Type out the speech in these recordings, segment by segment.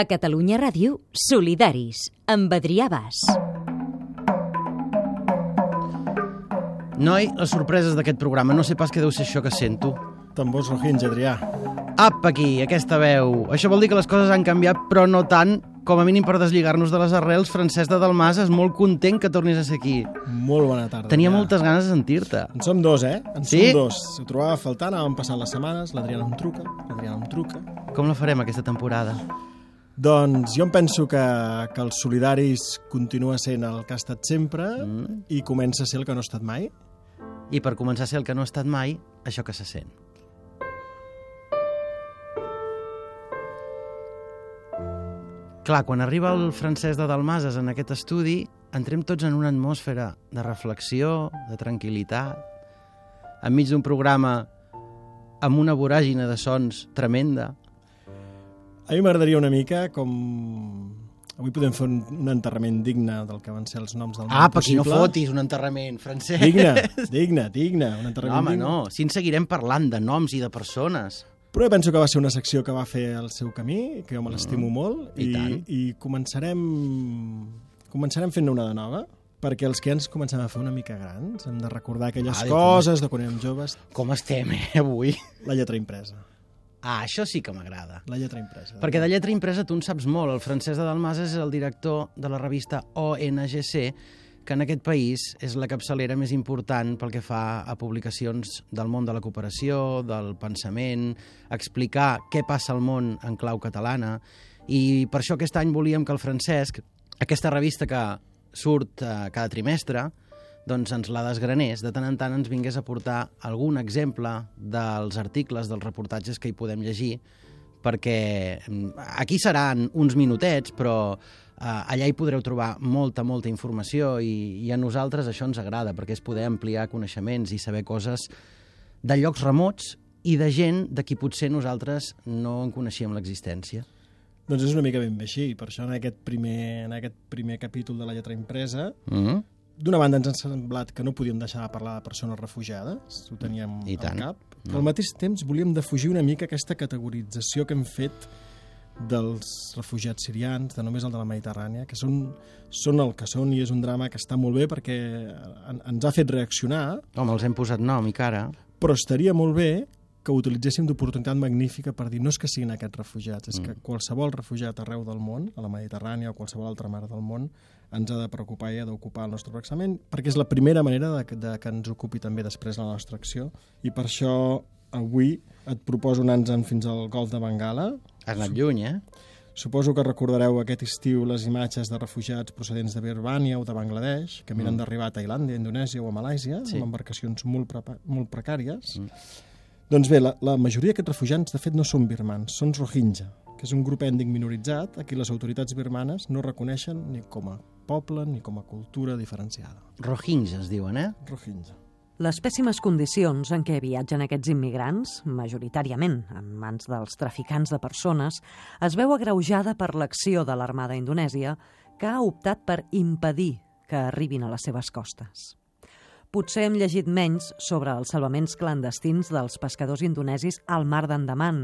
A Catalunya Ràdio, Solidaris, amb Adrià Bas. Noi, les sorpreses d'aquest programa. No sé pas què deu ser això que sento. Tambors rojins, Adrià. Apa aquí, aquesta veu. Això vol dir que les coses han canviat, però no tant. Com a mínim per deslligar-nos de les arrels, Francesc de Dalmas és molt content que tornis a ser aquí. Molt bona tarda. Tenia Adrià. moltes ganes de sentir-te. En som dos, eh? En Sí? som dos. Ho trobava a faltar, anàvem passant les setmanes, l'Adriana em truca, l'Adriana em truca. Com la farem aquesta temporada? Doncs jo em penso que, que els solidaris continua sent el que ha estat sempre Mm. i comença a ser el que no ha estat mai. I per començar a ser el que no ha estat mai, això que se sent. Clar, quan arriba el Francesc de Dalmases en aquest estudi, entrem tots en una atmosfera de reflexió, de tranquil·litat, enmig d'un programa amb una voràgina de sons tremenda. A mi m'agradaria una mica com... Avui podem fer un, un enterrament digne del que van ser els noms del Ah, món per qui no fotis, un enterrament, Francesc. Digne, digne, digne. Un No, enterrament home, digne. no. Si en seguirem parlant de noms i de persones. Però jo penso que va ser una secció que va fer el seu camí, que jo me l'estimo molt, I i, tant. i començarem, començarem fent una de nova, perquè els que ens comencem a fer una mica grans hem de recordar aquelles Vale, coses de quan érem joves, Com estem, eh, avui? la lletra impresa. Ah, això sí que m'agrada. La lletra impresa. Perquè de lletra impresa tu en saps molt. El Francesc de Dalmases és el director de la revista ONGC, que en aquest país és la capçalera més important pel que fa a publicacions del món de la cooperació, del pensament, explicar què passa al món en clau catalana. I per això aquest any volíem que el Francesc, aquesta revista que surt eh, cada trimestre, doncs ens la desgranés, de tant en tant ens vingués a portar algun exemple dels articles, dels reportatges que hi podem llegir, perquè mm, aquí seran uns minutets, però eh, allà hi podreu trobar molta, molta informació i, i a nosaltres això ens agrada, perquè és poder ampliar coneixements i saber coses de llocs remots i de gent de qui potser nosaltres no en coneixíem l'existència. Doncs és una mica ben bé així, per això en aquest primer, en aquest primer capítol de la lletra impresa Mm -hmm. D'una banda ens ha semblat que no podíem deixar de parlar de persones refugiades, ho teníem I tant. al cap, però al mateix temps volíem defugir una mica aquesta categorització que hem fet dels refugiats sirians, de només el de la Mediterrània, que són, són el que són i és un drama que està molt bé perquè en, ens ha fet reaccionar, Home, els hem posat nom i cara. però estaria molt bé que utilitzéssim d'oportunitat magnífica per dir no és que siguin aquests refugiats, és que qualsevol refugiat arreu del món, a la Mediterrània o qualsevol altra mar del món, ens ha de preocupar i ha d'ocupar el nostre pensament, perquè és la primera manera de, que- de que ens ocupi també després la nostra acció. I per això avui et proposo anar-nos fins al golf de Bengala. Has anat lluny, eh? Suposo que recordareu aquest estiu les imatges de refugiats procedents de Birmània o de Bangladesh, que miren d'arribar a Tailàndia, Indonèsia o a Malàisia, Sí. amb embarcacions molt, molt precàries. Doncs bé, la, la majoria d'aquests refugiats, de fet, no són birmans, són rohingya, que és un grup ètnic minoritzat a qui les autoritats birmanes no reconeixen ni com a poble ni com a cultura diferenciada. Rohingya es diuen, eh? Rohingya. Les pèssimes condicions en què viatgen aquests immigrants, majoritàriament en mans dels traficants de persones, es veu agreujada per l'acció de l'Armada indonèsia, que ha optat per impedir que arribin a les seves costes. Potser hem llegit menys sobre els salvaments clandestins dels pescadors indonesis al mar d'Andaman.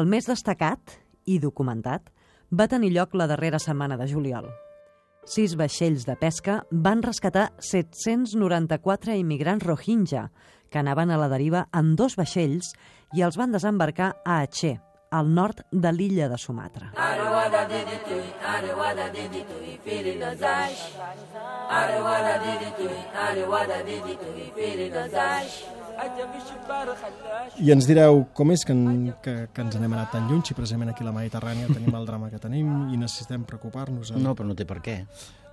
El més destacat i documentat va tenir lloc la darrera setmana de juliol. Sis vaixells de pesca van rescatar 794 immigrants rohingya que anaven a la deriva en dos vaixells i els van desembarcar a Aceh, al nord de l'illa de Sumatra. I ens direu com és que, en, que, que ens n'hem anat tan lluny si precisament aquí a la Mediterrània tenim el drama que tenim i necessitem preocupar-nos. en- No, però no té per què.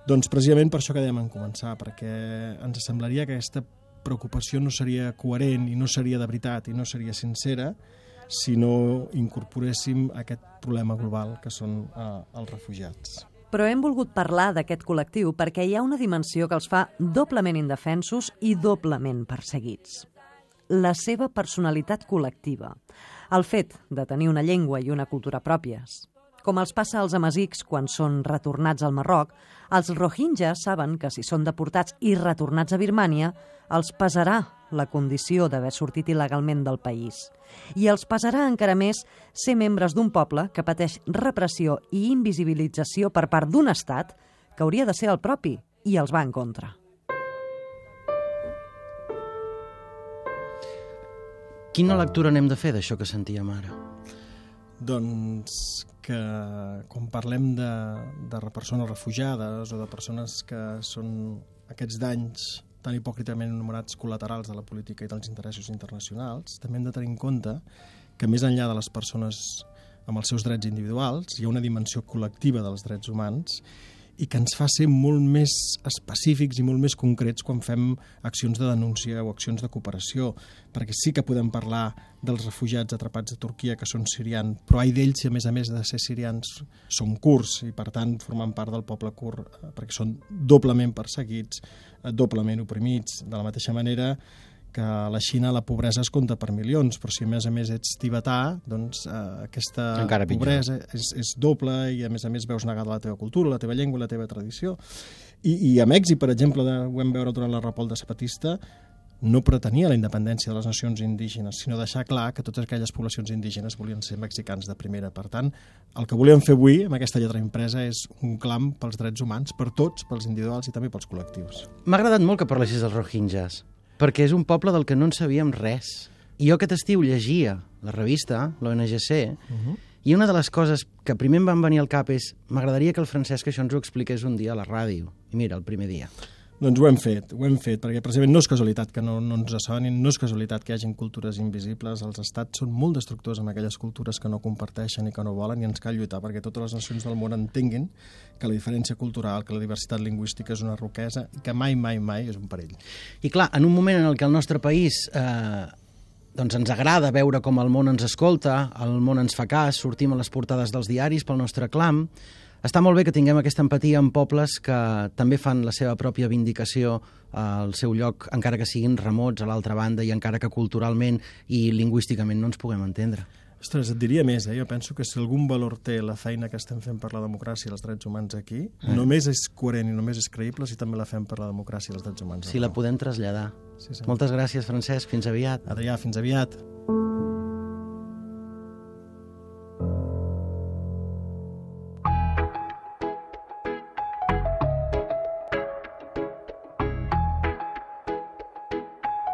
Doncs precisament per això que dèiem en començar, perquè ens semblaria que aquesta preocupació no seria coherent i no seria de veritat i no seria sincera si no incorporéssim aquest problema global que són eh, els refugiats. Però hem volgut parlar d'aquest col·lectiu perquè hi ha una dimensió que els fa doblement indefensos i doblement perseguits. La seva personalitat col·lectiva. El fet de tenir una llengua i una cultura pròpies. Com els passa als amazics quan són retornats al Marroc, els rohingyas saben que si són deportats i retornats a Birmània, els pesarà la condició d'haver sortit il·legalment del país. I els pesarà encara més ser membres d'un poble que pateix repressió i invisibilització per part d'un estat que hauria de ser el propi i els va en contra. Quina lectura n'hem de fer d'això que sentíem ara? Doncs que quan parlem de, de persones refugiades o de persones que són aquests danys tan hipòcritament enumerats col·laterals de la política i dels interessos internacionals, també hem de tenir en compte que més enllà de les persones amb els seus drets individuals hi ha una dimensió col·lectiva dels drets humans i que ens fa ser molt més específics i molt més concrets quan fem accions de denúncia o accions de cooperació, perquè sí que podem parlar dels refugiats atrapats a Turquia que són sirians, però ai d'ells si a més a més de ser sirians són kurds i per tant formen part del poble kurd eh, perquè són doblement perseguits, eh, doblement oprimits, de la mateixa manera que a la Xina la pobresa es compta per milions, però si a més a més ets tibetà, doncs eh, aquesta Encara pobresa és, és doble i a més a més veus negada la teva cultura, la teva llengua, la teva tradició. I, i a Mèxic, per exemple, de, ho vam veure durant la repolta zapatista, no pretenia la independència de les nacions indígenes, sinó deixar clar que totes aquelles poblacions indígenes volien ser mexicans de primera. Per tant, el que volíem fer avui amb aquesta lletra impresa és un clam pels drets humans, per tots, pels individuals i també pels col·lectius. M'ha agradat molt que parlessis dels Rohingyas, perquè és un poble del que no en sabíem res. I jo aquest estiu llegia la revista, l'ONGC, uh -huh. i una de les coses que primer em van venir al cap és m'agradaria que el Francesc això ens ho expliqués un dia a la ràdio. I mira, el primer dia. Doncs ho hem fet, ho hem fet, perquè precisament no és casualitat que no, no ens assonin, no és casualitat que hi hagin cultures invisibles, els estats són molt destructors amb aquelles cultures que no comparteixen i que no volen i ens cal lluitar perquè totes les nacions del món entenguin que la diferència cultural, que la diversitat lingüística és una roquesa i que mai, mai, mai és un perill. I clar, en un moment en el que el nostre país eh, doncs ens agrada veure com el món ens escolta, el món ens fa cas, sortim a les portades dels diaris pel nostre clam, està molt bé que tinguem aquesta empatia amb pobles que també fan la seva pròpia vindicació al seu lloc, encara que siguin remots a l'altra banda i encara que culturalment i lingüísticament no ens puguem entendre. Ostres, et diria més, eh? jo penso que si algun valor té la feina que estem fent per la democràcia i els drets humans aquí, eh. només és coherent i només és creïble si també la fem per la democràcia i els drets humans. Si la podem traslladar. Sí, sí. Moltes gràcies, Francesc. Fins aviat. Adrià, fins aviat.